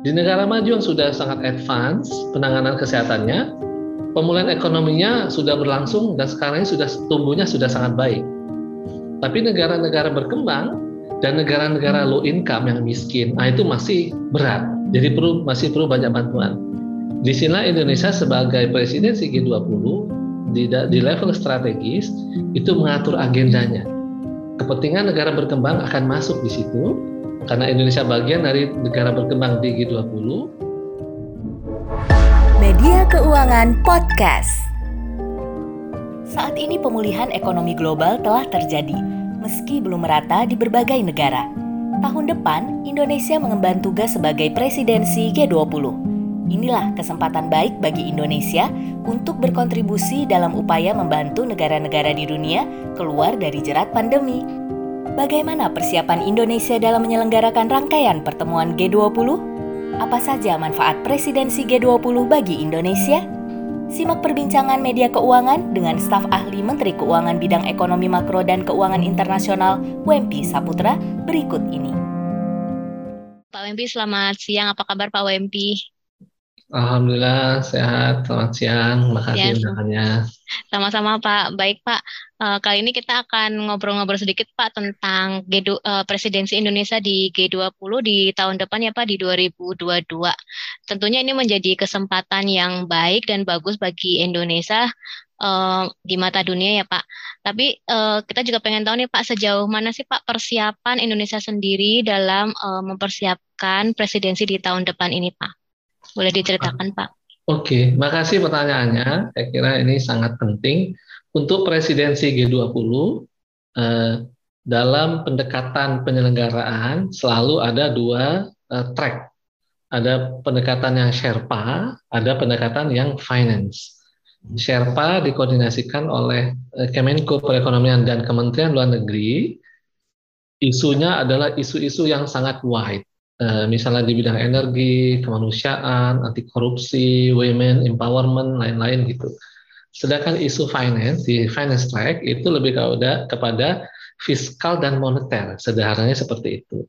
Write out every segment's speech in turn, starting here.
Di negara maju yang sudah sangat advance penanganan kesehatannya, pemulihan ekonominya sudah berlangsung dan sekarang sudah tumbuhnya sudah sangat baik. Tapi negara-negara berkembang dan negara-negara low income yang miskin, nah itu masih berat. Jadi perlu masih perlu banyak bantuan. Di sini Indonesia sebagai presidensi G20 di, di level strategis itu mengatur agendanya. Kepentingan negara berkembang akan masuk di situ karena Indonesia bagian dari negara berkembang di G20. Media Keuangan Podcast. Saat ini pemulihan ekonomi global telah terjadi, meski belum merata di berbagai negara. Tahun depan, Indonesia mengemban tugas sebagai presidensi G20. Inilah kesempatan baik bagi Indonesia untuk berkontribusi dalam upaya membantu negara-negara di dunia keluar dari jerat pandemi. Bagaimana persiapan Indonesia dalam menyelenggarakan rangkaian pertemuan G20? Apa saja manfaat presidensi G20 bagi Indonesia? Simak perbincangan media keuangan dengan staf ahli Menteri Keuangan Bidang Ekonomi Makro dan Keuangan Internasional, Wempi Saputra, berikut ini. Pak Wempi, selamat siang. Apa kabar Pak Wempi? Alhamdulillah sehat. Selamat siang. Makasih undangannya. Sama-sama Pak. Baik Pak. Uh, kali ini kita akan ngobrol-ngobrol sedikit Pak tentang G uh, presidensi Indonesia di G20 di tahun depan ya Pak di 2022. Tentunya ini menjadi kesempatan yang baik dan bagus bagi Indonesia uh, di mata dunia ya Pak. Tapi uh, kita juga pengen tahu nih Pak sejauh mana sih Pak persiapan Indonesia sendiri dalam uh, mempersiapkan presidensi di tahun depan ini Pak. Boleh diceritakan Pak? Oke, makasih pertanyaannya. Saya kira ini sangat penting untuk presidensi G20 eh, dalam pendekatan penyelenggaraan selalu ada dua eh, track. Ada pendekatan yang Sherpa, ada pendekatan yang finance. Sherpa dikoordinasikan oleh eh, Kemenko Perekonomian dan Kementerian Luar Negeri. Isunya adalah isu-isu yang sangat wide Eh, misalnya di bidang energi, kemanusiaan, anti korupsi, women empowerment, lain-lain gitu. Sedangkan isu finance di finance track itu lebih kepada kepada fiskal dan moneter, sederhananya seperti itu.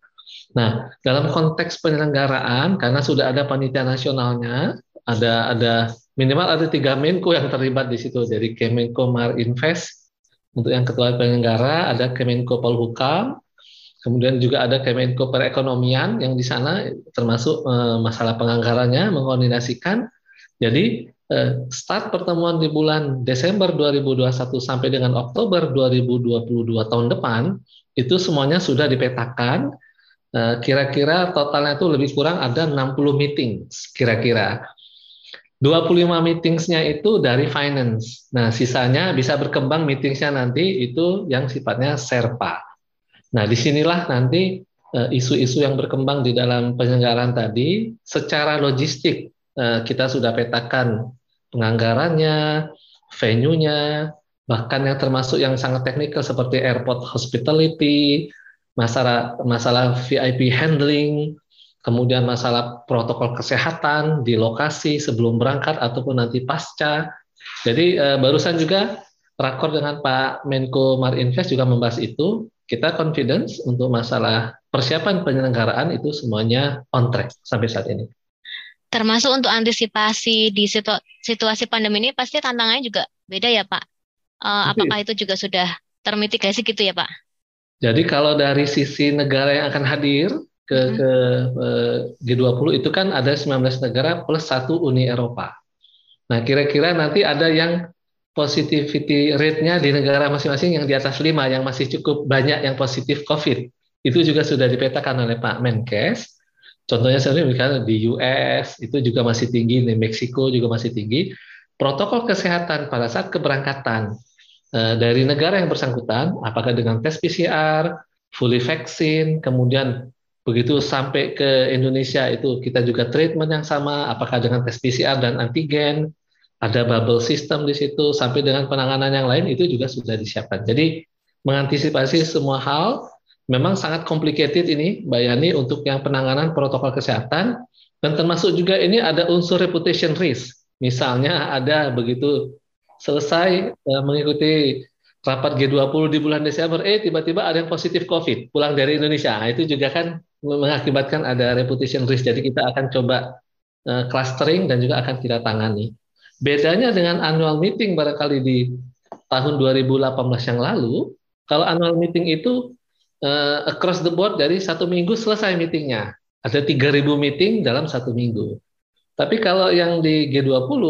Nah, dalam konteks penyelenggaraan karena sudah ada panitia nasionalnya, ada ada minimal ada tiga Menko yang terlibat di situ dari Kemenko Marinvest untuk yang ketua penyelenggara, ada Kemenko Polhukam, Kemudian juga ada Kemenko Perekonomian yang di sana termasuk eh, masalah penganggarannya mengkoordinasikan. Jadi eh, start pertemuan di bulan Desember 2021 sampai dengan Oktober 2022 tahun depan itu semuanya sudah dipetakan. Eh, kira-kira totalnya itu lebih kurang ada 60 meeting kira-kira. 25 meetingsnya itu dari finance. Nah, sisanya bisa berkembang meetingsnya nanti itu yang sifatnya serpa. Nah, di sinilah nanti eh, isu-isu yang berkembang di dalam penyelenggaraan tadi, secara logistik eh, kita sudah petakan penganggarannya, venue-nya, bahkan yang termasuk yang sangat teknikal seperti airport hospitality, masalah masalah VIP handling, kemudian masalah protokol kesehatan di lokasi sebelum berangkat ataupun nanti pasca. Jadi eh, barusan juga rakor dengan Pak Menko Marinvest juga membahas itu kita confidence untuk masalah persiapan penyelenggaraan itu semuanya on track sampai saat ini. Termasuk untuk antisipasi di situ, situasi pandemi ini pasti tantangannya juga beda ya Pak. Uh, apakah itu juga sudah termitigasi gitu ya Pak? Jadi kalau dari sisi negara yang akan hadir ke, hmm. ke uh, G20 itu kan ada 19 negara plus satu Uni Eropa. Nah kira-kira nanti ada yang positivity rate-nya di negara masing-masing yang di atas 5 yang masih cukup banyak yang positif COVID. Itu juga sudah dipetakan oleh Pak Menkes. Contohnya sebenarnya misalnya di US itu juga masih tinggi, di Meksiko juga masih tinggi. Protokol kesehatan pada saat keberangkatan eh, dari negara yang bersangkutan, apakah dengan tes PCR, fully vaksin, kemudian begitu sampai ke Indonesia itu kita juga treatment yang sama, apakah dengan tes PCR dan antigen, ada bubble system di situ sampai dengan penanganan yang lain itu juga sudah disiapkan. Jadi mengantisipasi semua hal memang sangat complicated ini Mbak Yani untuk yang penanganan protokol kesehatan dan termasuk juga ini ada unsur reputation risk. Misalnya ada begitu selesai uh, mengikuti rapat G20 di bulan Desember, eh tiba-tiba ada yang positif COVID pulang dari Indonesia. Nah, itu juga kan mengakibatkan ada reputation risk. Jadi kita akan coba uh, clustering dan juga akan kita tangani. Bedanya dengan annual meeting barangkali di tahun 2018 yang lalu, kalau annual meeting itu uh, across the board dari satu minggu selesai meetingnya. Ada 3.000 meeting dalam satu minggu. Tapi kalau yang di G20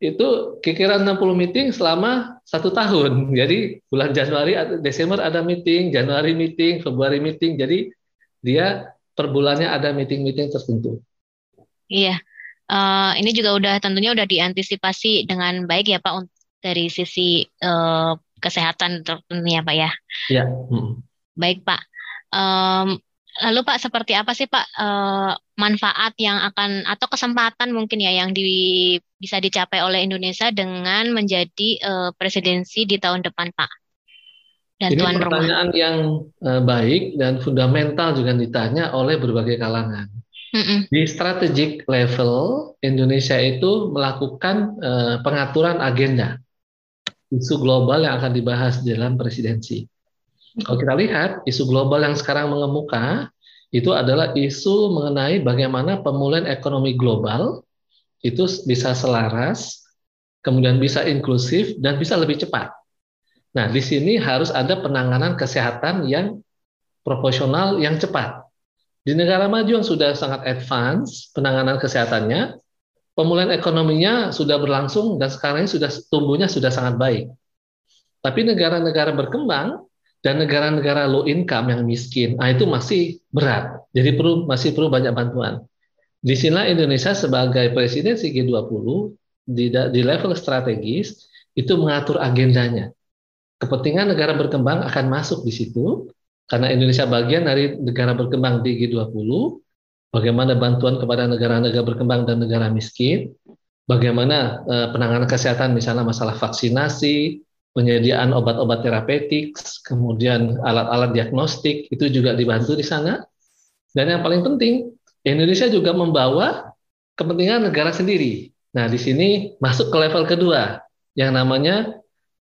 itu kira-kira 60 meeting selama satu tahun. Jadi bulan Januari Desember ada meeting, Januari meeting, Februari meeting. Jadi dia per bulannya ada meeting-meeting tertentu. Iya, uh, ini juga udah tentunya udah diantisipasi dengan baik ya Pak dari sisi uh, kesehatan tentunya Pak ya. Iya. Hmm. Baik Pak. Um, lalu Pak seperti apa sih Pak uh, manfaat yang akan atau kesempatan mungkin ya yang di, bisa dicapai oleh Indonesia dengan menjadi uh, presidensi di tahun depan Pak? Dan Ini tuan pertanyaan rumah. yang uh, baik dan fundamental juga ditanya oleh berbagai kalangan. Mm-mm. Di strategic level, Indonesia itu melakukan uh, pengaturan agenda isu global yang akan dibahas dalam presidensi. Kalau kita lihat isu global yang sekarang mengemuka itu adalah isu mengenai bagaimana pemulihan ekonomi global itu bisa selaras, kemudian bisa inklusif dan bisa lebih cepat. Nah, di sini harus ada penanganan kesehatan yang proporsional yang cepat. Di negara maju yang sudah sangat advance penanganan kesehatannya, pemulihan ekonominya sudah berlangsung dan sekarang ini sudah tumbuhnya sudah sangat baik. Tapi negara-negara berkembang dan negara-negara low income yang miskin, nah itu masih berat. Jadi perlu masih perlu banyak bantuan. Di sini Indonesia sebagai presidensi G20 di, di level strategis itu mengatur agendanya. Kepentingan negara berkembang akan masuk di situ karena Indonesia bagian dari negara berkembang di G20, bagaimana bantuan kepada negara-negara berkembang dan negara miskin, bagaimana eh, penanganan kesehatan misalnya masalah vaksinasi, penyediaan obat-obat terapeutik, kemudian alat-alat diagnostik itu juga dibantu di sana. Dan yang paling penting, Indonesia juga membawa kepentingan negara sendiri. Nah, di sini masuk ke level kedua yang namanya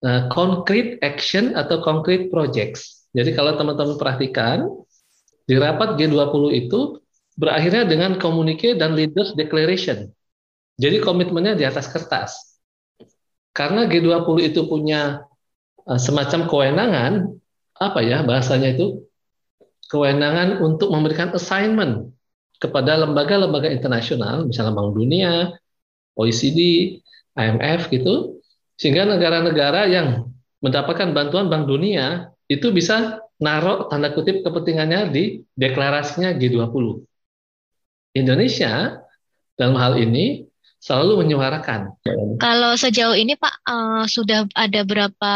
uh, concrete action atau concrete projects. Jadi kalau teman-teman perhatikan, di rapat G20 itu berakhirnya dengan komunike dan leaders declaration. Jadi komitmennya di atas kertas. Karena G20 itu punya uh, semacam kewenangan, apa ya bahasanya itu? Kewenangan untuk memberikan assignment kepada lembaga-lembaga internasional, misalnya Bank Dunia, OECD, IMF gitu, sehingga negara-negara yang mendapatkan bantuan Bank Dunia itu bisa naruh tanda kutip kepentingannya di deklarasinya G20. Indonesia dalam hal ini selalu menyuarakan. Kalau sejauh ini Pak uh, sudah ada berapa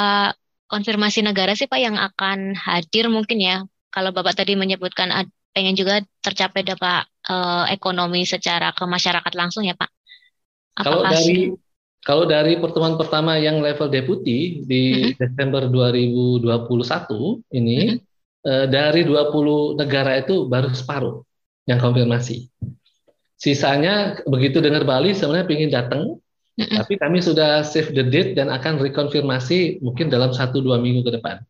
konfirmasi negara sih Pak yang akan hadir mungkin ya? Kalau Bapak tadi menyebutkan pengen juga tercapai dapat uh, ekonomi secara ke masyarakat langsung ya Pak. Apakah kalau dari kalau dari pertemuan pertama yang level deputi di mm-hmm. Desember 2021 ini mm-hmm. eh, dari 20 negara itu baru separuh yang konfirmasi. Sisanya begitu dengar Bali sebenarnya ingin datang, mm-hmm. tapi kami sudah save the date dan akan rekonfirmasi mungkin dalam satu dua minggu ke depan.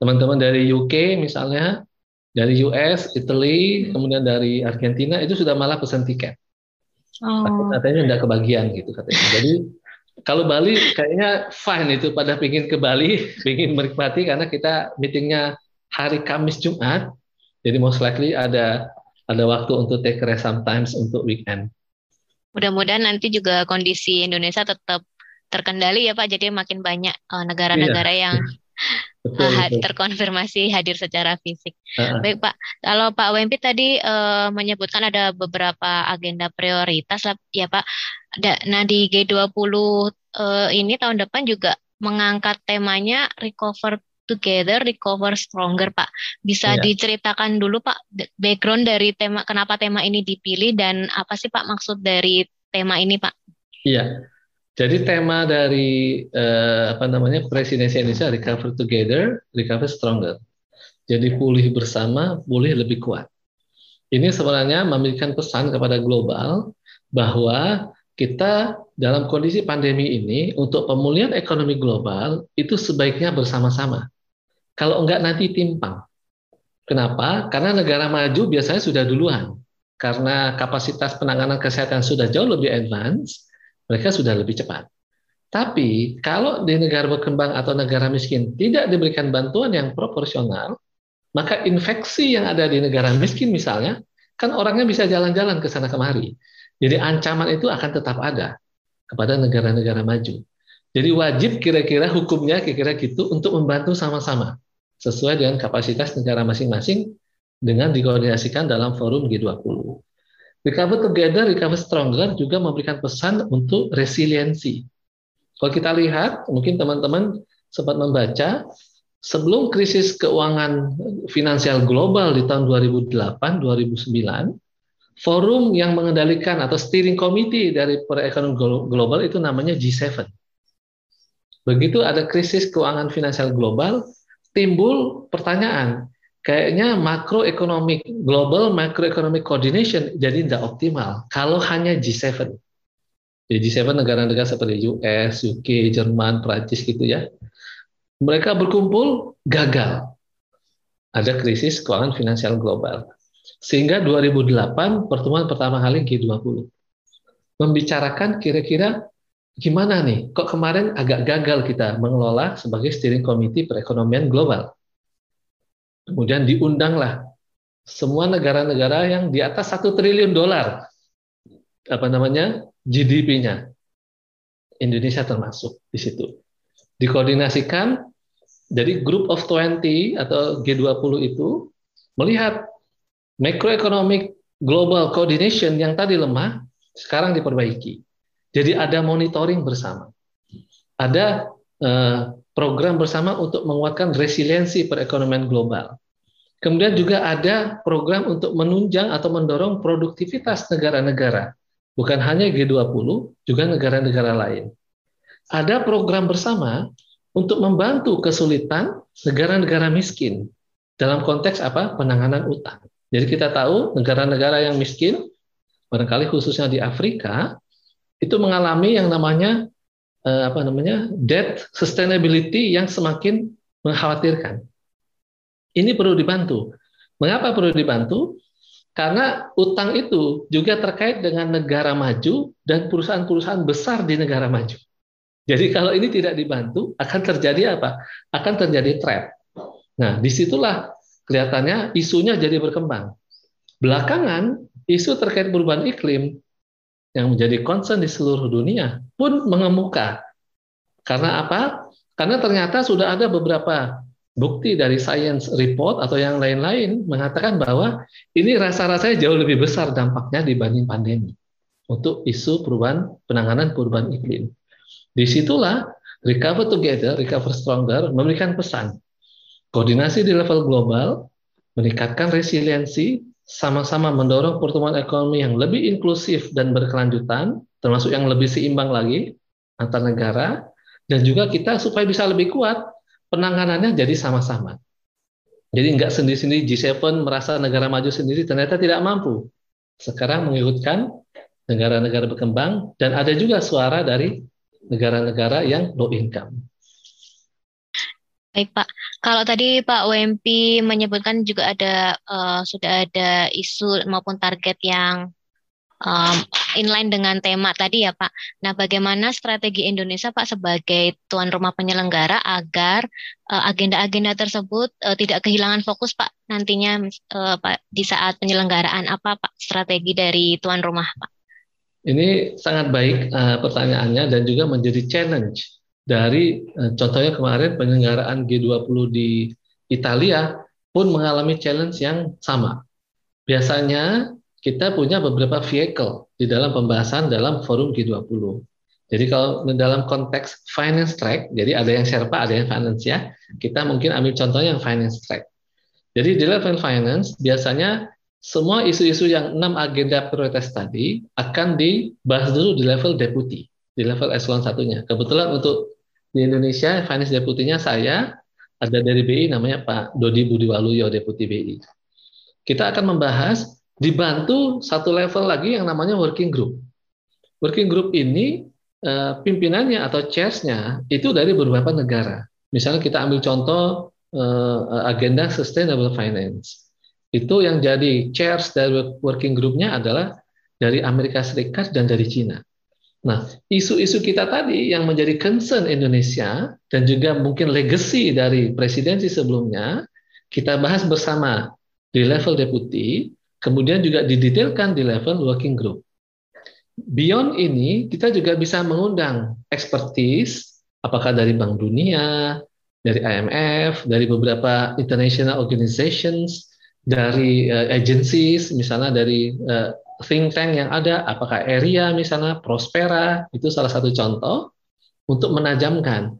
Teman-teman dari UK misalnya, dari US, Italy, kemudian dari Argentina itu sudah malah pesan tiket. Oh. katanya tidak kebagian gitu katanya. Jadi kalau Bali kayaknya fine itu pada pingin ke Bali, pingin menikmati karena kita meetingnya hari Kamis Jumat, jadi most likely ada ada waktu untuk take rest sometimes untuk weekend. Mudah-mudahan nanti juga kondisi Indonesia tetap terkendali ya Pak, jadi makin banyak eh, negara-negara iya. yang betul, betul. terkonfirmasi hadir secara fisik. Uh-huh. Baik Pak, kalau Pak Wempi tadi uh, menyebutkan ada beberapa agenda prioritas ya Pak. Nah di G20 uh, ini tahun depan juga mengangkat temanya recover together, recover stronger Pak. Bisa yeah. diceritakan dulu Pak background dari tema kenapa tema ini dipilih dan apa sih Pak maksud dari tema ini Pak? Iya. Jadi tema dari eh, apa namanya presidensi Indonesia recover together, recover stronger. Jadi pulih bersama, pulih lebih kuat. Ini sebenarnya memberikan pesan kepada global bahwa kita dalam kondisi pandemi ini untuk pemulihan ekonomi global itu sebaiknya bersama-sama. Kalau enggak nanti timpang. Kenapa? Karena negara maju biasanya sudah duluan. Karena kapasitas penanganan kesehatan sudah jauh lebih advance, mereka sudah lebih cepat. Tapi kalau di negara berkembang atau negara miskin tidak diberikan bantuan yang proporsional, maka infeksi yang ada di negara miskin misalnya, kan orangnya bisa jalan-jalan ke sana kemari. Jadi ancaman itu akan tetap ada kepada negara-negara maju. Jadi wajib kira-kira hukumnya kira-kira gitu untuk membantu sama-sama sesuai dengan kapasitas negara masing-masing dengan dikoordinasikan dalam forum G20. Recover Together, Recover Stronger juga memberikan pesan untuk resiliensi. Kalau kita lihat, mungkin teman-teman sempat membaca, sebelum krisis keuangan finansial global di tahun 2008-2009, forum yang mengendalikan atau steering committee dari perekonomian global itu namanya G7. Begitu ada krisis keuangan finansial global, timbul pertanyaan, kayaknya makroekonomik global macroeconomic coordination jadi tidak optimal kalau hanya G7. Jadi G7 negara-negara seperti US, UK, Jerman, Prancis gitu ya. Mereka berkumpul gagal. Ada krisis keuangan finansial global. Sehingga 2008 pertemuan pertama kali G20 membicarakan kira-kira gimana nih, kok kemarin agak gagal kita mengelola sebagai steering committee perekonomian global. Kemudian diundanglah semua negara-negara yang di atas satu triliun dolar apa namanya GDP-nya. Indonesia termasuk di situ. Dikoordinasikan jadi group of 20 atau G20 itu melihat macroeconomic global coordination yang tadi lemah sekarang diperbaiki. Jadi ada monitoring bersama. Ada eh, program bersama untuk menguatkan resiliensi perekonomian global. Kemudian juga ada program untuk menunjang atau mendorong produktivitas negara-negara. Bukan hanya G20, juga negara-negara lain. Ada program bersama untuk membantu kesulitan negara-negara miskin dalam konteks apa? penanganan utang. Jadi kita tahu negara-negara yang miskin, barangkali khususnya di Afrika, itu mengalami yang namanya eh, apa namanya debt sustainability yang semakin mengkhawatirkan. Ini perlu dibantu. Mengapa perlu dibantu? Karena utang itu juga terkait dengan negara maju dan perusahaan-perusahaan besar di negara maju. Jadi kalau ini tidak dibantu, akan terjadi apa? Akan terjadi trap. Nah, di situlah kelihatannya isunya jadi berkembang. Belakangan, isu terkait perubahan iklim yang menjadi concern di seluruh dunia pun mengemuka. Karena apa? Karena ternyata sudah ada beberapa bukti dari science report atau yang lain-lain mengatakan bahwa ini rasa-rasanya jauh lebih besar dampaknya dibanding pandemi untuk isu perubahan penanganan perubahan iklim. Di situlah Recover Together, Recover Stronger memberikan pesan koordinasi di level global, meningkatkan resiliensi, sama-sama mendorong pertumbuhan ekonomi yang lebih inklusif dan berkelanjutan, termasuk yang lebih seimbang lagi antar negara, dan juga kita supaya bisa lebih kuat penanganannya jadi sama-sama. Jadi nggak sendiri-sendiri G7 merasa negara maju sendiri ternyata tidak mampu. Sekarang mengikutkan negara-negara berkembang dan ada juga suara dari negara-negara yang low income. Baik Pak, kalau tadi Pak WMP menyebutkan juga ada uh, sudah ada isu maupun target yang um, inline dengan tema tadi ya Pak. Nah, bagaimana strategi Indonesia Pak sebagai tuan rumah penyelenggara agar uh, agenda-agenda tersebut uh, tidak kehilangan fokus Pak nantinya uh, Pak di saat penyelenggaraan apa Pak strategi dari tuan rumah Pak? Ini sangat baik uh, pertanyaannya dan juga menjadi challenge dari uh, contohnya kemarin penyelenggaraan G20 di Italia pun mengalami challenge yang sama. Biasanya kita punya beberapa vehicle di dalam pembahasan dalam forum G20. Jadi kalau dalam konteks finance track, jadi ada yang Sherpa, ada yang finance ya. Kita mungkin ambil contohnya yang finance track. Jadi di level finance biasanya semua isu-isu yang enam agenda prioritas tadi akan dibahas dulu di level deputi, di level eselon satunya. Kebetulan untuk di Indonesia finance deputinya saya ada dari BI namanya Pak Dodi Budiwaluyo deputi BI. Kita akan membahas dibantu satu level lagi yang namanya working group. Working group ini eh, pimpinannya atau chairs-nya itu dari beberapa negara. Misalnya kita ambil contoh uh, agenda sustainable finance. Itu yang jadi chairs dari working groupnya adalah dari Amerika Serikat dan dari Cina. Nah, isu-isu kita tadi yang menjadi concern Indonesia dan juga mungkin legacy dari presidensi sebelumnya, kita bahas bersama di level deputi, kemudian juga didetailkan di level working group. Beyond ini, kita juga bisa mengundang expertise, apakah dari Bank Dunia, dari IMF, dari beberapa international organizations, dari uh, agencies, misalnya dari uh, think tank yang ada, apakah area misalnya Prospera itu salah satu contoh untuk menajamkan.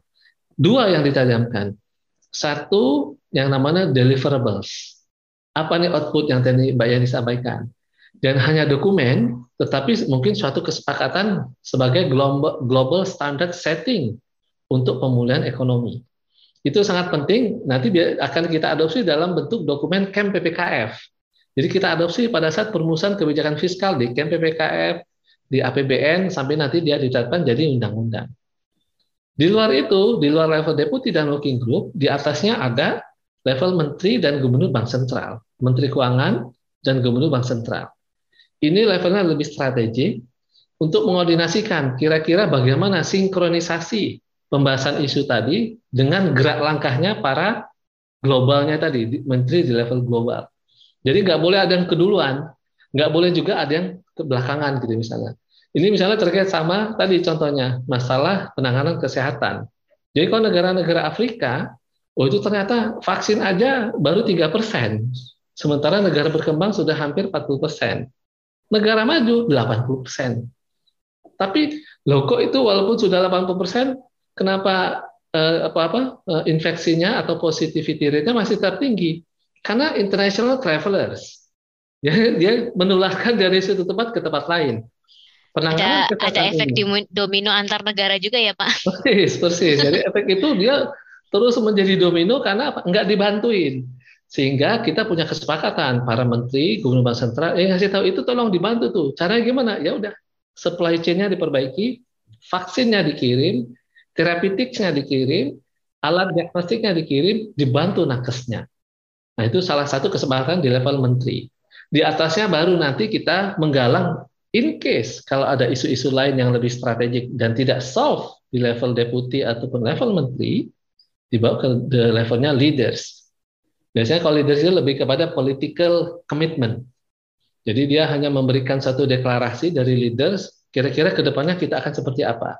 Dua yang ditajamkan. Satu yang namanya deliverables. Apa nih output yang tadi Mbak Yani sampaikan? Dan hanya dokumen, tetapi mungkin suatu kesepakatan sebagai global, global standard setting untuk pemulihan ekonomi. Itu sangat penting, nanti akan kita adopsi dalam bentuk dokumen KEM PPKF jadi kita adopsi pada saat perumusan kebijakan fiskal di KEM PPKF, di APBN, sampai nanti dia ditetapkan jadi undang-undang. Di luar itu, di luar level deputi dan working group, di atasnya ada level menteri dan gubernur bank sentral, menteri keuangan dan gubernur bank sentral. Ini levelnya lebih strategi untuk mengoordinasikan kira-kira bagaimana sinkronisasi pembahasan isu tadi dengan gerak langkahnya para globalnya tadi, menteri di level global. Jadi nggak boleh ada yang keduluan, nggak boleh juga ada yang kebelakangan gitu misalnya. Ini misalnya terkait sama tadi contohnya masalah penanganan kesehatan. Jadi kalau negara-negara Afrika, oh itu ternyata vaksin aja baru tiga persen, sementara negara berkembang sudah hampir 40 persen. Negara maju 80 persen. Tapi loh kok itu walaupun sudah 80 persen, kenapa eh, apa-apa eh, infeksinya atau positivity rate-nya masih tertinggi? Karena international travelers. Dia, dia menularkan dari satu tempat ke tempat lain. Penanganan ada, ada efek ini. domino antar negara juga ya Pak? Persis, persis. Jadi efek itu dia terus menjadi domino karena apa? Enggak dibantuin. Sehingga kita punya kesepakatan para menteri, gubernur bank sentral, eh ngasih tahu itu tolong dibantu tuh. Caranya gimana? Ya udah, supply chain-nya diperbaiki, vaksinnya dikirim, terapeutiknya dikirim, alat diagnostiknya dikirim, dibantu nakesnya. Nah, itu salah satu kesepakatan di level menteri. Di atasnya baru nanti kita menggalang in case kalau ada isu-isu lain yang lebih strategik dan tidak solve di level deputi ataupun level menteri, dibawa ke the levelnya leaders. Biasanya kalau leaders itu lebih kepada political commitment. Jadi dia hanya memberikan satu deklarasi dari leaders, kira-kira ke depannya kita akan seperti apa.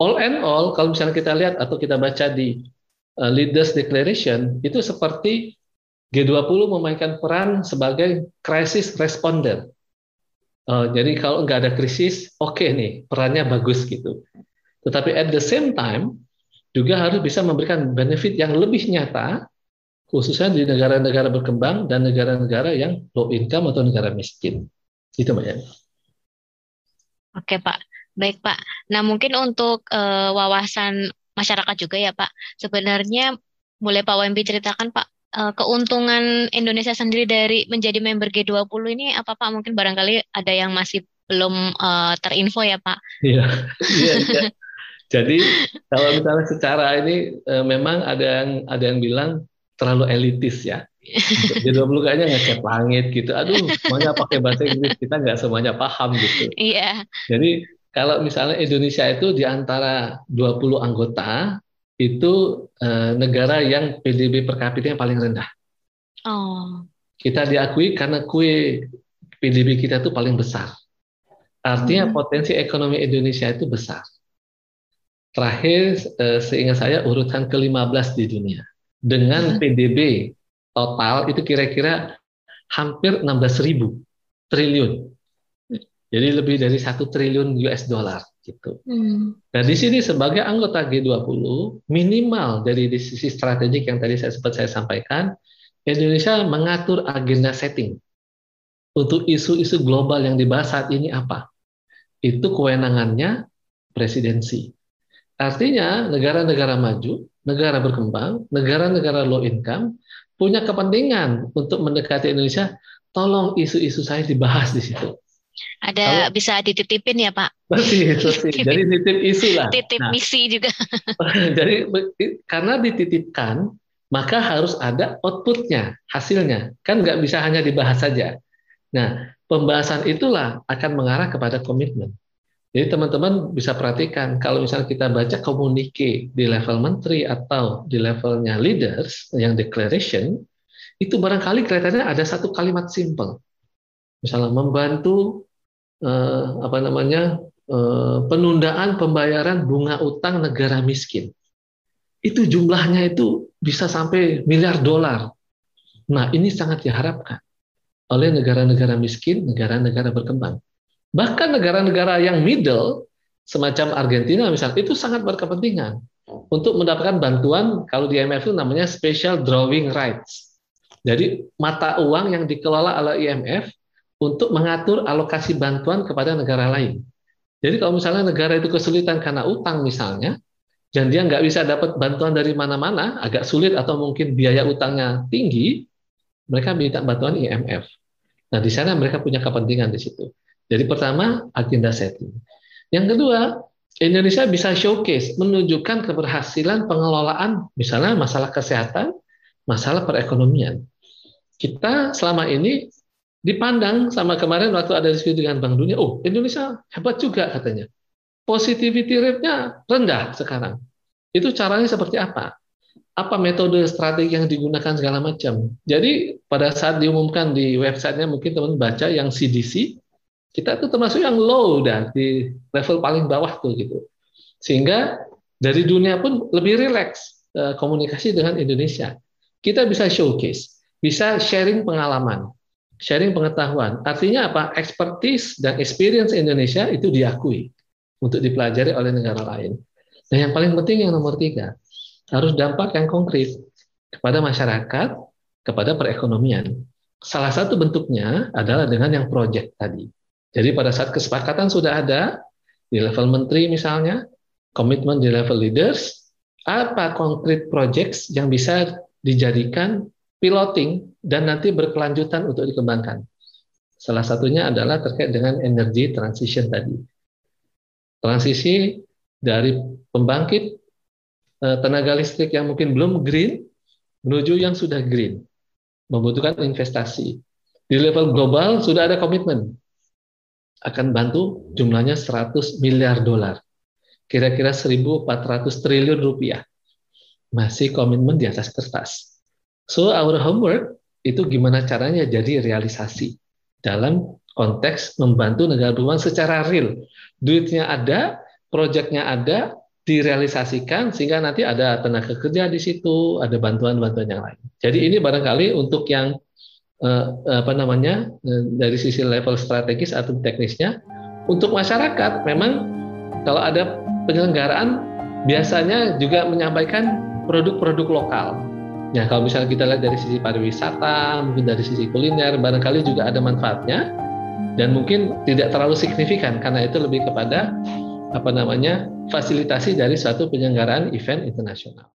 All and all, kalau misalnya kita lihat atau kita baca di uh, leaders declaration, itu seperti G20 memainkan peran sebagai crisis responder. Uh, jadi kalau nggak ada krisis, oke okay nih, perannya bagus gitu. Tetapi at the same time, juga harus bisa memberikan benefit yang lebih nyata, khususnya di negara-negara berkembang dan negara-negara yang low income atau negara miskin. Itu Mbak. Oke Pak, baik Pak. Nah mungkin untuk uh, wawasan masyarakat juga ya Pak, sebenarnya boleh Pak WMB ceritakan Pak uh, keuntungan Indonesia sendiri dari menjadi member G20 ini apa Pak? Mungkin barangkali ada yang masih belum uh, terinfo ya Pak. Iya, iya, iya. Jadi kalau misalnya secara ini uh, memang ada yang ada yang bilang terlalu elitis ya. G20 kayaknya ngecek langit gitu. Aduh, semuanya pakai bahasa Inggris, kita nggak semuanya paham gitu. Iya. Jadi kalau misalnya Indonesia itu di antara 20 anggota, itu uh, negara yang PDB per kapita yang paling rendah. Oh. Kita diakui karena kue PDB kita itu paling besar. Artinya hmm. potensi ekonomi Indonesia itu besar. Terakhir, uh, seingat saya urutan ke-15 di dunia. Dengan hmm. PDB total itu kira-kira hampir 16 ribu triliun. Jadi lebih dari satu triliun US dollar gitu. Hmm. Nah di sini sebagai anggota G20 minimal dari sisi strategik yang tadi saya sempat saya sampaikan, Indonesia mengatur agenda setting untuk isu-isu global yang dibahas saat ini apa? Itu kewenangannya presidensi. Artinya negara-negara maju, negara berkembang, negara-negara low income punya kepentingan untuk mendekati Indonesia. Tolong isu-isu saya dibahas di situ ada Kalau, bisa dititipin ya Pak? Persis, persis. Jadi titip isu lah. Titip nah, misi juga. jadi karena dititipkan, maka harus ada outputnya, hasilnya. Kan nggak bisa hanya dibahas saja. Nah, pembahasan itulah akan mengarah kepada komitmen. Jadi teman-teman bisa perhatikan kalau misalnya kita baca komunike di level menteri atau di levelnya leaders yang declaration itu barangkali kelihatannya ada satu kalimat simple. Misalnya membantu eh, apa namanya eh, penundaan pembayaran bunga utang negara miskin. Itu jumlahnya itu bisa sampai miliar dolar. Nah, ini sangat diharapkan oleh negara-negara miskin, negara-negara berkembang Bahkan negara-negara yang middle, semacam Argentina misalnya, itu sangat berkepentingan untuk mendapatkan bantuan, kalau di IMF itu namanya special drawing rights. Jadi mata uang yang dikelola oleh IMF untuk mengatur alokasi bantuan kepada negara lain. Jadi kalau misalnya negara itu kesulitan karena utang misalnya, dan dia nggak bisa dapat bantuan dari mana-mana, agak sulit atau mungkin biaya utangnya tinggi, mereka minta bantuan IMF. Nah di sana mereka punya kepentingan di situ. Jadi pertama agenda setting. Yang kedua, Indonesia bisa showcase, menunjukkan keberhasilan pengelolaan misalnya masalah kesehatan, masalah perekonomian. Kita selama ini dipandang sama kemarin waktu ada diskusi dengan Bank Dunia, oh Indonesia hebat juga katanya. Positivity rate-nya rendah sekarang. Itu caranya seperti apa? Apa metode strategi yang digunakan segala macam. Jadi pada saat diumumkan di websitenya mungkin teman baca yang CDC, kita itu termasuk yang low dan di level paling bawah tuh gitu. Sehingga dari dunia pun lebih rileks eh, komunikasi dengan Indonesia. Kita bisa showcase, bisa sharing pengalaman, sharing pengetahuan. Artinya apa? Expertise dan experience Indonesia itu diakui untuk dipelajari oleh negara lain. Dan yang paling penting yang nomor tiga, harus dampak yang konkret kepada masyarakat, kepada perekonomian. Salah satu bentuknya adalah dengan yang project tadi. Jadi pada saat kesepakatan sudah ada di level menteri misalnya, komitmen di level leaders, apa konkret projects yang bisa dijadikan piloting dan nanti berkelanjutan untuk dikembangkan. Salah satunya adalah terkait dengan energy transition tadi. Transisi dari pembangkit eh, tenaga listrik yang mungkin belum green menuju yang sudah green. Membutuhkan investasi. Di level global sudah ada komitmen akan bantu jumlahnya 100 miliar dolar. Kira-kira 1.400 triliun rupiah. Masih komitmen di atas kertas. So our homework itu gimana caranya jadi realisasi dalam konteks membantu negara berkembang secara real. Duitnya ada, proyeknya ada, direalisasikan sehingga nanti ada tenaga kerja di situ, ada bantuan-bantuan yang lain. Jadi ini barangkali untuk yang Eh, apa namanya eh, dari sisi level strategis atau teknisnya untuk masyarakat memang kalau ada penyelenggaraan biasanya juga menyampaikan produk-produk lokal. Ya kalau misalnya kita lihat dari sisi pariwisata, mungkin dari sisi kuliner, barangkali juga ada manfaatnya dan mungkin tidak terlalu signifikan karena itu lebih kepada apa namanya fasilitasi dari suatu penyelenggaraan event internasional.